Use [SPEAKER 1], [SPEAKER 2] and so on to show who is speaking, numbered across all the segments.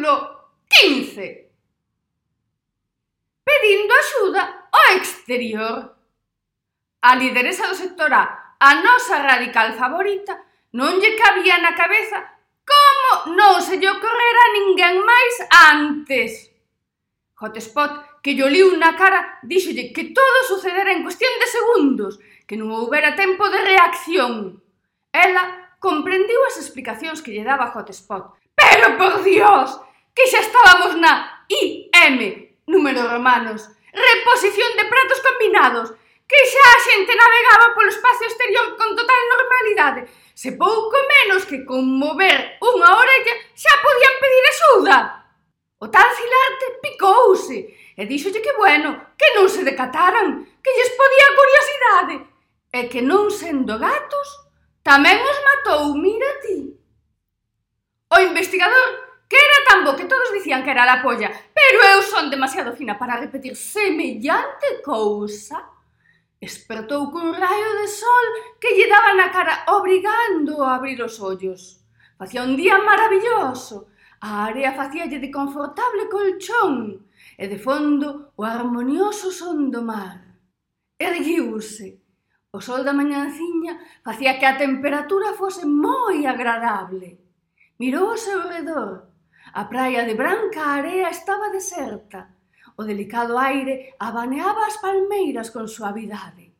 [SPEAKER 1] século XV, pedindo axuda ao exterior. A lideresa do sector A, a nosa radical favorita, non lle cabía na cabeza como non se lle ocorrera ninguén máis antes. Hotspot, que lle liu na cara, díxolle que todo sucedera en cuestión de segundos, que non houbera tempo de reacción. Ela comprendiu as explicacións que lle daba Hotspot. ¡Pero por Dios! que xa estábamos na IM, números romanos, reposición de pratos combinados, que xa a xente navegaba polo espacio exterior con total normalidade, se pouco menos que con mover unha orella xa podían pedir axuda. O tal Filarte picouse e díxolle que bueno, que non se decataran, que lles podía curiosidade, e que non sendo gatos, tamén os matou, mira ti. O investigador que era tan bo que todos dicían que era la polla, pero eu son demasiado fina para repetir semellante cousa. Espertou cun raio de sol que lle daba na cara obrigando a abrir os ollos. Facía un día maravilloso, a área facíalle de confortable colchón e de fondo o armonioso son do mar. Erguiuse. O sol da mañanciña facía que a temperatura fose moi agradable. Mirou ao seu redor A praia de branca area estaba deserta. O delicado aire abaneaba as palmeiras con suavidade.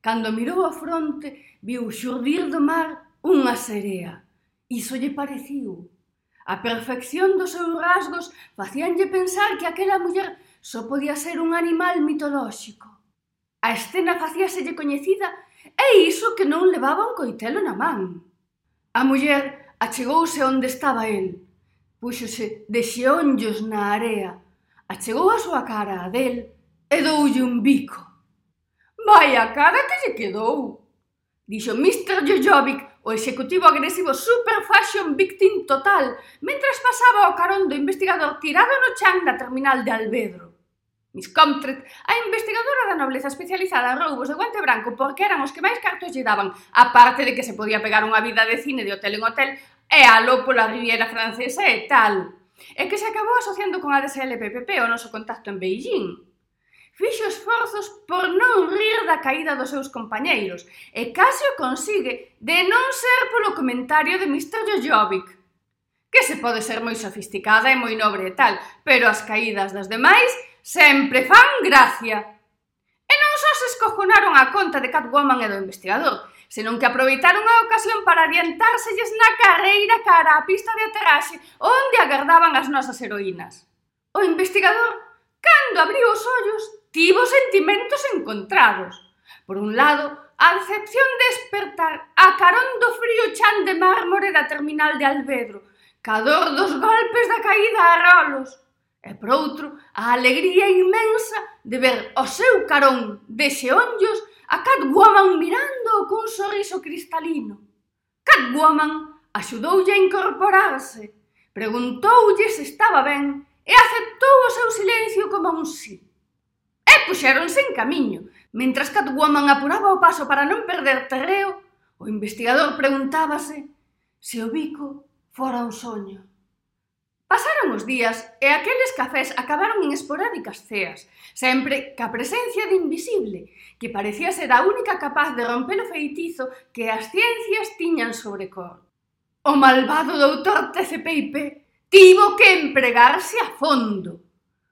[SPEAKER 1] Cando mirou a fronte, viu xurdir do mar unha serea. Iso lle pareciu. A perfección dos seus rasgos facíanlle pensar que aquela muller só podía ser un animal mitolóxico. A escena facíaselle coñecida e iso que non levaba un coitelo na man. A muller achegouse onde estaba el, Pois Púxose de xeonllos na area, achegou a súa cara a del e doulle un bico. Vai a cara que lle quedou, dixo Mr. Jojovic, o executivo agresivo Super Fashion Victim Total, mentras pasaba o carón do investigador tirado no chan da terminal de Albedro. Miss Comtret, a investigadora da nobleza especializada en roubos de guante branco porque eran os que máis cartos lle daban, aparte de que se podía pegar unha vida de cine de hotel en hotel e aló pola Riviera Francesa e tal. E que se acabou asociando con a DSLPPP o noso contacto en Beijing fixo esforzos por non rir da caída dos seus compañeiros e case o consigue de non ser polo comentario de Mr. Jojovic, que se pode ser moi sofisticada e moi nobre e tal, pero as caídas das demais sempre fan gracia. E non só se escojonaron a conta de Catwoman e do investigador, senón que aproveitaron a ocasión para adiantárselles na carreira cara á pista de aterraxe onde agardaban as nosas heroínas. O investigador, cando abriu os ollos, tivo sentimentos encontrados. Por un lado, a decepción de despertar a carón do frío chan de mármore da terminal de Albedro, cador dos golpes da caída a rolos. E por outro, a alegría inmensa de ver o seu carón de xeonllos a Catwoman mirando cun sorriso cristalino. Catwoman axudoulle a incorporarse, preguntoulle se estaba ben e aceptou o seu silencio como un sí. E puxéronse en camiño. Mentras Catwoman apuraba o paso para non perder terreo, o investigador preguntábase se o bico fora un soño. Pasaron os días e aqueles cafés acabaron en esporádicas ceas, sempre ca presencia de invisible, que parecía ser a única capaz de romper o feitizo que as ciencias tiñan sobre cor. O malvado doutor TCPIP tivo que empregarse a fondo.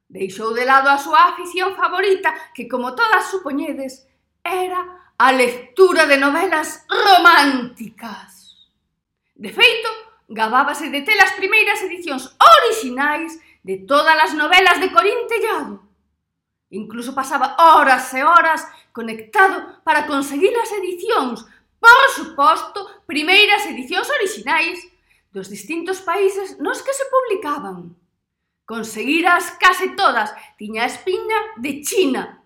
[SPEAKER 1] Deixou de lado a súa afición favorita, que como todas supoñedes, era a lectura de novelas románticas. De feito, gabábase de ter as primeiras edicións orixinais de todas as novelas de Corín Tellado. Incluso pasaba horas e horas conectado para conseguir as edicións, por suposto, primeiras edicións orixinais dos distintos países nos que se publicaban. Conseguiras case todas, tiña a espiña de China,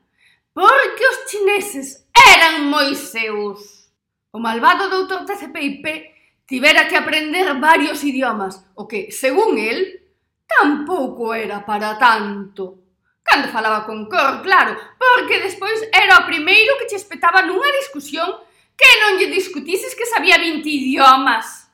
[SPEAKER 1] porque os chineses eran moi seus. O malvado doutor TCPIP tivera que aprender varios idiomas, o que, según el, tampouco era para tanto. Cando falaba con cor, claro, porque despois era o primeiro que che espetaba nunha discusión que non lle discutises que sabía 20 idiomas.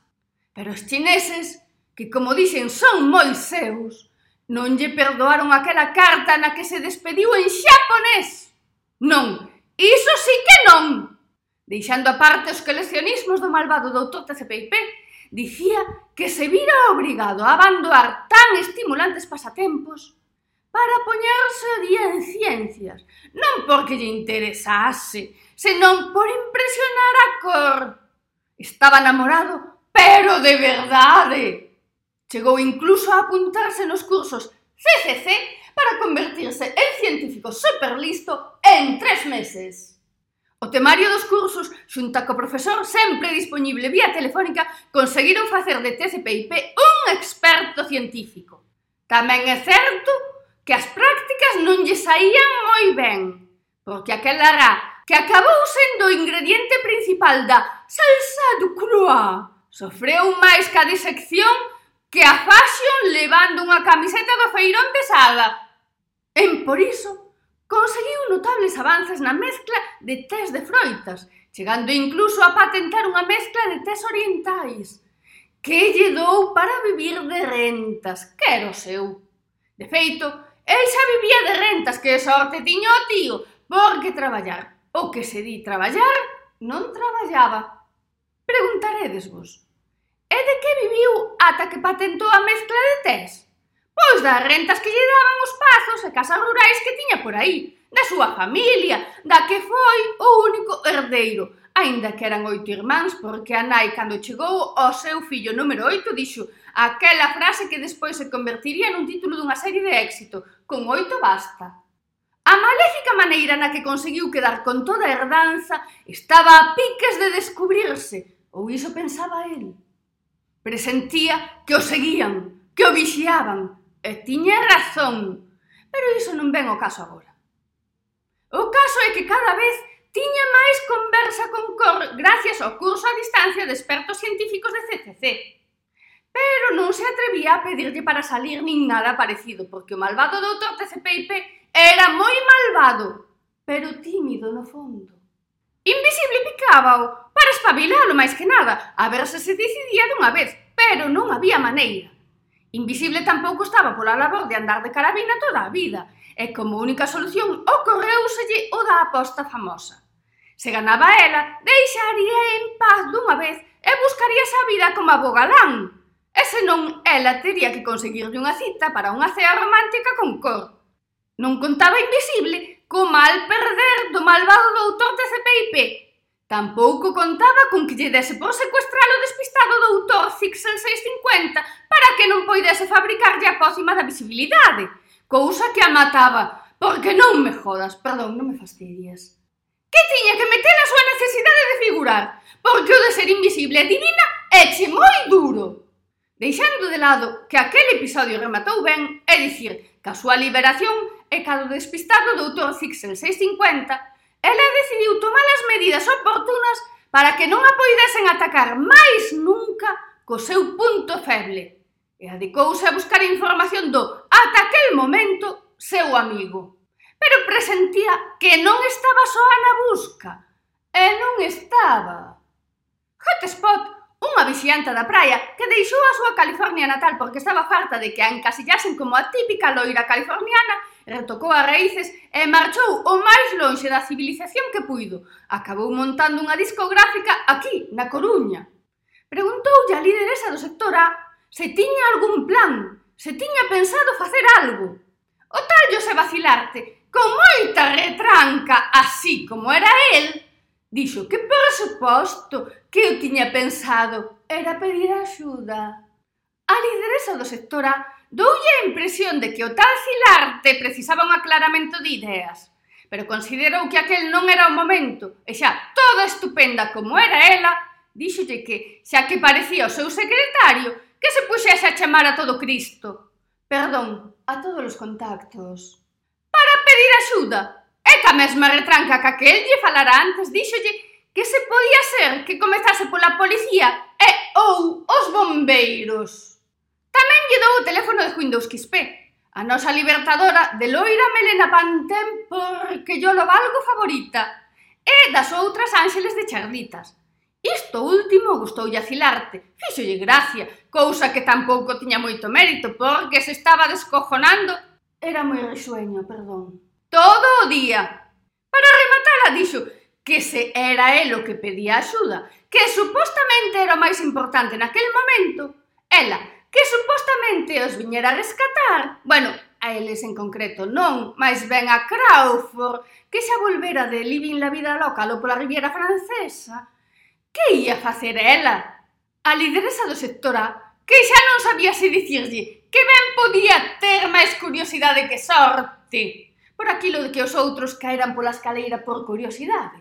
[SPEAKER 1] Pero os chineses, que como dixen son moi seus, non lle perdoaron aquela carta na que se despediu en xaponés. Non, iso sí que non. Deixando a os coleccionismos do malvado doutor TCPIP, dicía que se vira obrigado a abandonar tan estimulantes pasatempos para poñerse o día en ciencias, non porque lle interesase, senón por impresionar a cor. Estaba namorado, pero de verdade. Chegou incluso a apuntarse nos cursos CCC para convertirse en científico superlisto en tres meses. O temario dos cursos, xunta co profesor sempre dispoñible vía telefónica, conseguiron facer de TCPIP un experto científico. Tamén é certo que as prácticas non lle saían moi ben, porque aquel ará que acabou sendo o ingrediente principal da salsa du croix sofreu máis que a disección que a fashion levando unha camiseta do feirón pesada. En por iso, Conseguiu notables avances na mezcla de tés de froitas, chegando incluso a patentar unha mezcla de tés orientais. Que lle dou para vivir de rentas, quero seu. De feito, el xa vivía de rentas, que sorte tiño o tío, porque traballar, o que se di traballar, non traballaba. Preguntaredesvos, e de que viviu ata que patentou a mezcla de tés? pois das rentas que lle daban os pazos e casas rurais que tiña por aí, da súa familia, da que foi o único herdeiro, aínda que eran oito irmáns, porque a nai cando chegou ao seu fillo número oito dixo aquela frase que despois se convertiría nun título dunha serie de éxito, con oito basta. A maléfica maneira na que conseguiu quedar con toda a herdanza estaba a piques de descubrirse, ou iso pensaba el. Presentía que o seguían, que o vixiaban, E tiña razón, pero iso non ven o caso agora. O caso é que cada vez tiña máis conversa con Cor gracias ao curso a distancia de expertos científicos de CCC. Pero non se atrevía a pedirlle para salir nin nada parecido, porque o malvado doutor TCPIP era moi malvado, pero tímido no fondo. Invisible picábao para espabilalo máis que nada, a ver se se decidía dunha vez, pero non había maneira. Invisible tampouco estaba pola labor de andar de carabina toda a vida, e como única solución ocorreuselle o da aposta famosa. Se ganaba ela, deixaría en paz dunha vez e buscaría a vida como a bogalán. E senón, ela tería que conseguirlle unha cita para unha cea romántica con cor. Non contaba invisible co mal perder do malvado doutor de CPIP, Tampouco contaba con que lle dese por secuestrar o despistado doutor Zixel 650 para que non poidese fabricarlle a pócima da visibilidade, cousa que a mataba, porque non me jodas, perdón, non me fastidias. Que tiña que meter a súa necesidade de figurar, porque o de ser invisible e divina eche moi duro. Deixando de lado que aquel episodio rematou ben, é dicir, que a súa liberación e que despistado doutor Zixel 650 ela decidiu tomar as medidas oportunas para que non a poidesen atacar máis nunca co seu punto feble e adicouse a buscar información do, ata aquel momento, seu amigo. Pero presentía que non estaba soa na busca. E non estaba. Hotspot Unha vixianta da praia que deixou a súa California natal porque estaba farta de que a encasillasen como a típica loira californiana, retocou as raíces e marchou o máis lonxe da civilización que puido. Acabou montando unha discográfica aquí, na Coruña. Preguntoulle a lideresa do sector A se tiña algún plan, se tiña pensado facer algo. O tallo se vacilarte, con moita retranca, así como era el, Dixo que por suposto que eu tiña pensado era pedir axuda. A lideresa do sector A doulle a impresión de que o tal Cilarte precisaba un aclaramento de ideas, pero considerou que aquel non era o momento, e xa toda estupenda como era ela, díxolle que, xa que parecía o seu secretario, que se puxese a chamar a todo Cristo. Perdón, a todos os contactos. Para pedir axuda, E ca mesma retranca que aquel lle falara antes díxolle que se podía ser que comezase pola policía e ou os bombeiros. Tamén lle dou o teléfono de Windows XP, a nosa libertadora de loira Melena Pantén porque yo lo valgo favorita, e das outras ángeles de charlitas. Isto último gustoulle a Cilarte, fixolle gracia, cousa que tampouco tiña moito mérito, porque se estaba descojonando. Era moi risueño, perdón todo o día. Para rematala dixo que se era el o que pedía axuda, que supostamente era o máis importante naquel momento, ela, que supostamente os viñera a rescatar, bueno, a eles en concreto non, máis ben a Crawford, que xa volvera de Living la Vida Loca lo pola Riviera Francesa. Que ia facer ela? A lideresa do sector A, que xa non sabía se dicirlle que ben podía ter máis curiosidade que sorte por aquilo de que os outros caeran pola escaleira por curiosidade,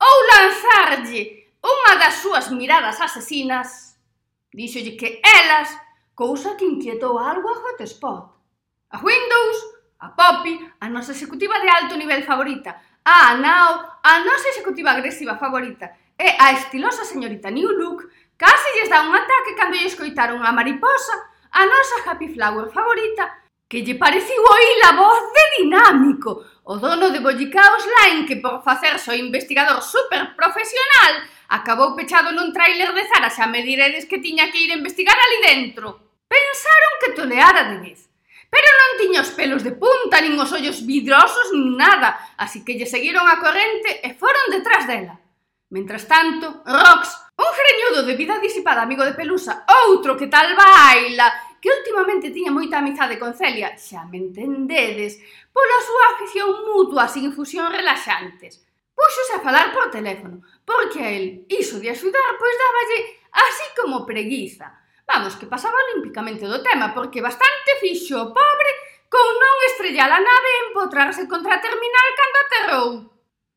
[SPEAKER 1] ou lanzarlle unha das súas miradas asesinas, díxolle que elas, cousa que inquietou algo a Hotspot. A Windows, a Poppy, a nosa executiva de alto nivel favorita, a Anao, a nosa executiva agresiva favorita, e a estilosa señorita New Look, casi lles dá un ataque cando lle escoitaron a mariposa, a nosa happy flower favorita, que lle pareciu oír a voz de dinámico, o dono de Bollicaos Line que por facerse o investigador super profesional acabou pechado nun tráiler de Zara xa me diredes que tiña que ir a investigar ali dentro. Pensaron que toleara de vez, pero non tiña os pelos de punta, nin os ollos vidrosos, nin nada, así que lle seguiron a corrente e foron detrás dela. Mentras tanto, Rox, un greñudo de vida disipada amigo de Pelusa, outro que tal baila, que últimamente tiña moita amizade con Celia, xa me entendedes, pola súa afición mutua sin infusión relaxantes. Puxose a falar por teléfono, porque a él iso de axudar pois dáballe así como preguiza. Vamos, que pasaba olímpicamente do tema, porque bastante fixo o pobre con non estrellar a nave e empotrarse contra a terminal cando aterrou.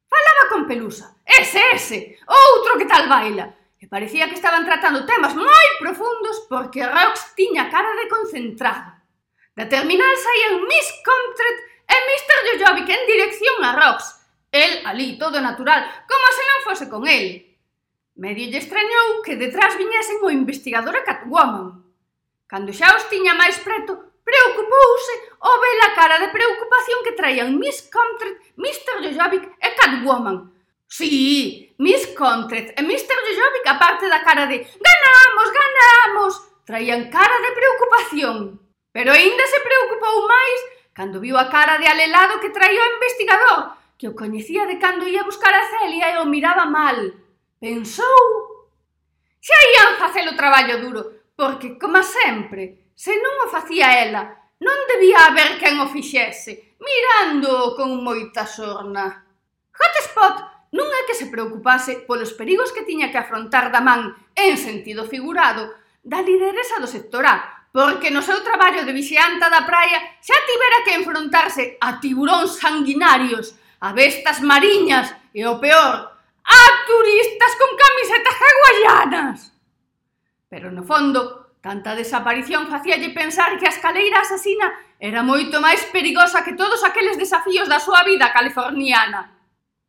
[SPEAKER 1] Falaba con Pelusa, ese, ese, outro que tal baila, e parecía que estaban tratando temas moi profundos porque Rox tiña cara de concentrado. Da terminal saían Miss Comtret e Mr. Jojovic en dirección a Rox. El ali, todo natural, como se non fose con el. Medio lle extrañou que detrás viñesen o investigador e Catwoman. Cando xa os tiña máis preto, preocupouse ao ver a cara de preocupación que traían Miss Comtret, Mr. Jojovic e Catwoman, Sí, Miss Contrex e Mr. Jojovic, aparte da cara de «Ganamos, ganamos!», traían cara de preocupación. Pero aínda se preocupou máis cando viu a cara de alelado que traía o investigador, que o coñecía de cando ia buscar a Celia e o miraba mal. Pensou... Xa ían facer o traballo duro, porque, como sempre, se non o facía ela, non debía haber quen o fixese, mirando con moita sorna. Hotspot non é que se preocupase polos perigos que tiña que afrontar da man en sentido figurado da lideresa do sector A, porque no seu traballo de vixianta da praia xa tivera que enfrontarse a tiburóns sanguinarios, a bestas mariñas e o peor, a turistas con camisetas hawaianas. Pero no fondo, tanta desaparición facíalle pensar que a escaleira asasina era moito máis perigosa que todos aqueles desafíos da súa vida californiana.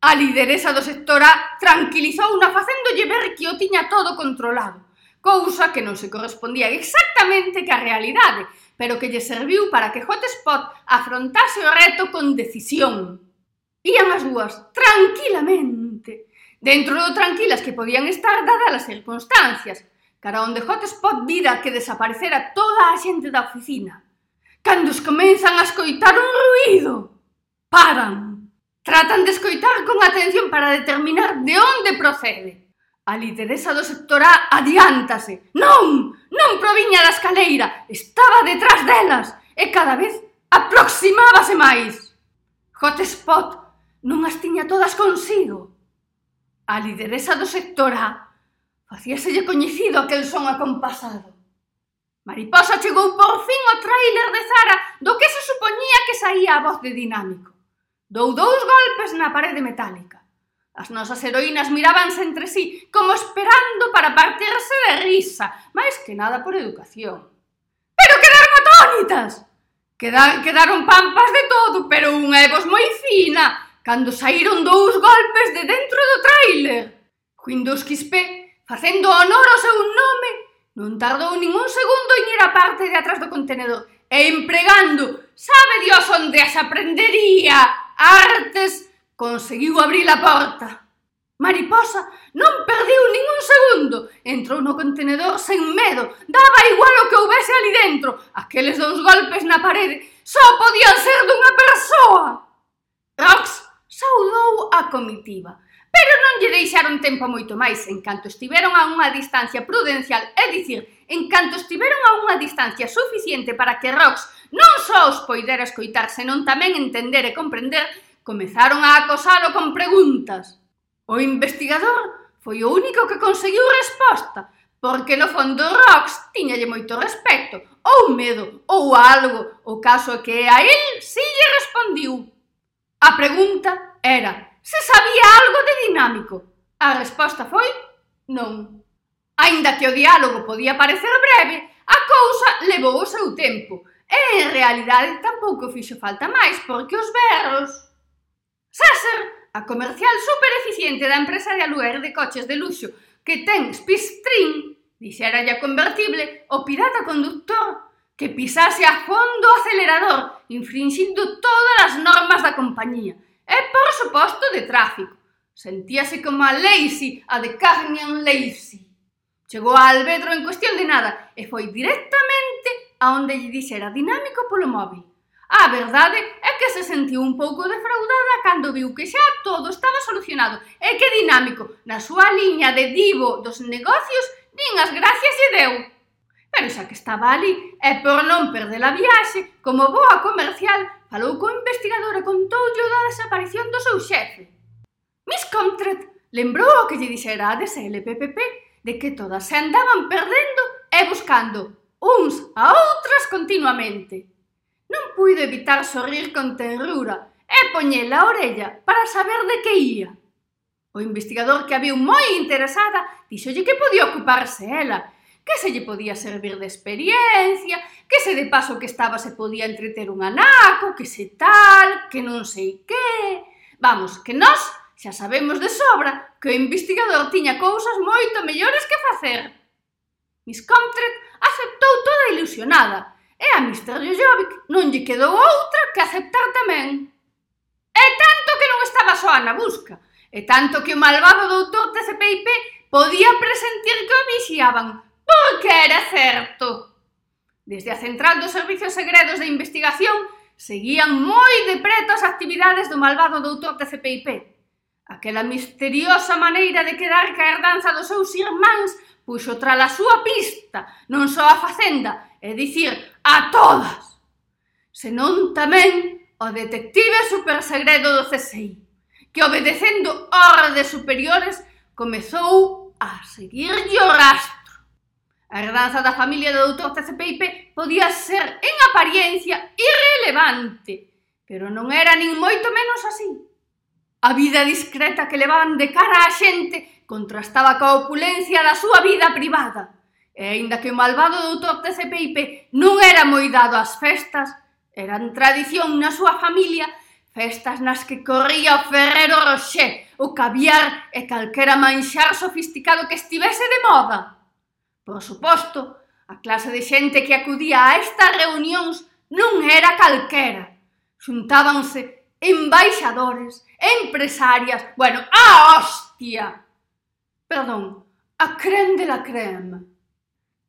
[SPEAKER 1] A lideresa do sector A tranquilizouna facéndolle ver que o tiña todo controlado, cousa que non se correspondía exactamente ca realidade, pero que lle serviu para que Hotspot afrontase o reto con decisión. Ian as dúas tranquilamente, dentro do tranquilas que podían estar dadas as circunstancias, cara onde Hotspot vira que desaparecera toda a xente da oficina. Cando os comenzan a escoitar un ruido, paran. Tratan de escoitar con atención para determinar de onde procede. A lideresa do sector A adiántase. Non, non proviña da escaleira, estaba detrás delas e cada vez aproximábase máis. Hotspot non as tiña todas consigo. A lideresa do sector A facíaselle coñecido aquel son acompasado. Mariposa chegou por fin ao tráiler de Zara do que se supoñía que saía a voz de Dinámico. Dou dous golpes na parede metálica. As nosas heroínas mirábanse entre sí como esperando para partirse de risa, máis que nada por educación. Pero quedaron atónitas! Quedar, quedaron pampas de todo, pero unha é vos moi fina, cando saíron dous golpes de dentro do tráiler. Quindos Quispé, facendo honor ao seu nome, non tardou nin un segundo en ir á parte de atrás do contenedor e empregando, sabe Dios onde as aprendería, Artes conseguiu abrir a porta. Mariposa non perdiu nin un segundo. Entrou no contenedor sen medo. Daba igual o que houbese ali dentro. Aqueles dous golpes na parede só podían ser dunha persoa. Rox saudou a comitiva. Pero non lle deixaron tempo moito máis, en canto estiveron a unha distancia prudencial, é dicir, en canto estiveron a unha distancia suficiente para que Rox non só os poidera escoitar, senón tamén entender e comprender, comezaron a acosalo con preguntas. O investigador foi o único que conseguiu resposta, porque no fondo Rox tiñalle moito respecto, ou medo, ou algo, o caso é que a el si lle respondiu. A pregunta era se sabía algo de dinámico. A resposta foi non. Aínda que o diálogo podía parecer breve, a cousa levou o seu tempo e en realidade tampouco fixo falta máis porque os berros... Sasser, a comercial super eficiente da empresa de aluer de coches de luxo que ten Spistrin, dixera ya convertible o pirata conductor que pisase a fondo o acelerador, infringindo todas as normas da compañía, e, por suposto, de tráfico. Sentíase como a Lacey, a de Cagnan Lacey. Chegou a Albedro en cuestión de nada e foi directamente a onde lle dixera dinámico polo móvil. A verdade é que se sentiu un pouco defraudada cando viu que xa todo estaba solucionado e que dinámico, na súa liña de divo dos negocios, nin as gracias lle deu. Pero xa que estaba ali, e por non perder a viaxe, como boa comercial, falou co investigadora e contoulle da desaparición do seu xefe. Miss Comtret lembrou o que lle dixera a DSLPPP de que todas se andaban perdendo e buscando uns a outras continuamente. Non puido evitar sorrir con terrura e poñela a orella para saber de que ía. O investigador que a viu moi interesada dixolle que podía ocuparse ela que se lle podía servir de experiencia, que se de paso que estaba se podía entreter un anaco, que se tal, que non sei que... Vamos, que nós xa sabemos de sobra que o investigador tiña cousas moito mellores que facer. Miss Comtret aceptou toda ilusionada, e a Mr. Jojovic non lle quedou outra que aceptar tamén. E tanto que non estaba soa na busca, e tanto que o malvado doutor TCPIP podía presentir que o vixiaban, Porque era certo. Desde a Central dos Servicios Segredos de Investigación seguían moi de preto as actividades do malvado doutor de CPIP. Aquela misteriosa maneira de quedar ca herdanza dos seus irmáns puxo tras a súa pista non só a facenda, é dicir, a todas, senón tamén o detective supersegredo do CSI, que obedecendo órdenes superiores comezou a seguir o rastro. A herdanza da familia do doutor TCPIP podía ser, en apariencia, irrelevante, pero non era nin moito menos así. A vida discreta que levaban de cara á xente contrastaba coa opulencia da súa vida privada. E aínda que o malvado doutor TCPIP non era moi dado ás festas, eran tradición na súa familia festas nas que corría o ferrero roxé, o caviar e calquera manxar sofisticado que estivese de moda. Por suposto, a clase de xente que acudía a estas reunións non era calquera. Xuntábanse embaixadores, empresarias, bueno, a hostia! Perdón, a creme de la creme.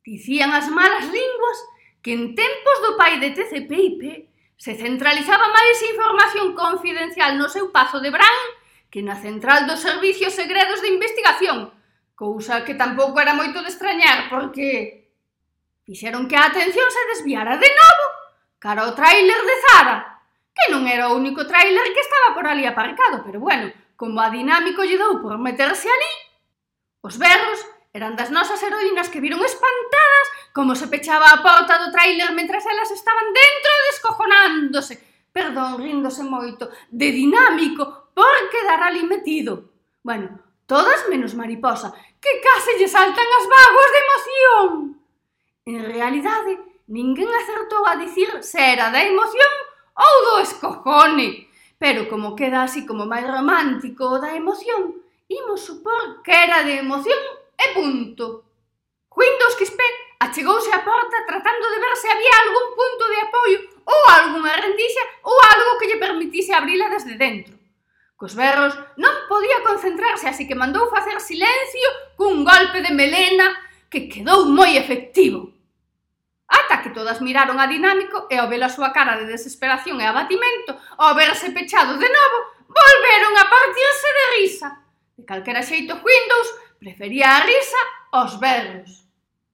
[SPEAKER 1] Dicían as malas linguas que en tempos do pai de TCPIP se centralizaba máis información confidencial no seu pazo de Bran que na central dos servicios segredos de investigación, Cousa que tampouco era moito de extrañar, porque fixeron que a atención se desviara de novo cara ao tráiler de Zara, que non era o único tráiler que estaba por ali aparcado, pero bueno, como a dinámico lle dou por meterse ali, os berros eran das nosas heroínas que viron espantadas como se pechaba a porta do tráiler mentras elas estaban dentro descojonándose, perdón, rindose moito, de dinámico por quedar ali metido. Bueno, Todas menos Mariposa, que case lle saltan as vaguas de emoción. En realidade, ninguén acertou a dicir se era da emoción ou do escojone. Pero como queda así como máis romántico o da emoción, imos supor que era de emoción e punto. Windows XP achegouse á porta tratando de ver se había algún punto de apoio ou algunha rendixa ou algo que lle permitise abrila desde dentro. Cos berros non podía concentrarse, así que mandou facer silencio cun golpe de melena que quedou moi efectivo. Ata que todas miraron a dinámico e ao ver a súa cara de desesperación e abatimento, ao verse pechado de novo, volveron a partirse de risa. De calquera xeito Windows prefería a risa aos berros.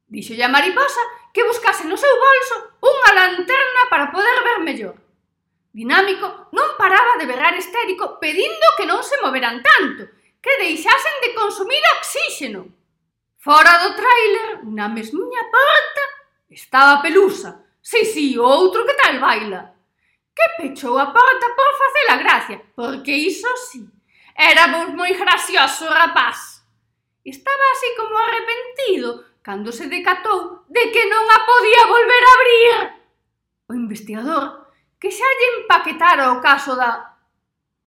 [SPEAKER 1] Díxolle a mariposa que buscase no seu bolso unha lanterna para poder ver mellor dinámico, non paraba de berrar histérico pedindo que non se moveran tanto, que deixasen de consumir oxíxeno. Fora do tráiler, na mesmiña porta, estaba Pelusa. Si, si, outro que tal baila. Que pechou a porta por facer a gracia, porque iso si, sí, éramos moi gracioso rapaz. Estaba así como arrepentido cando se decatou de que non a podía volver a abrir. O investigador que xa lle empaquetara o caso da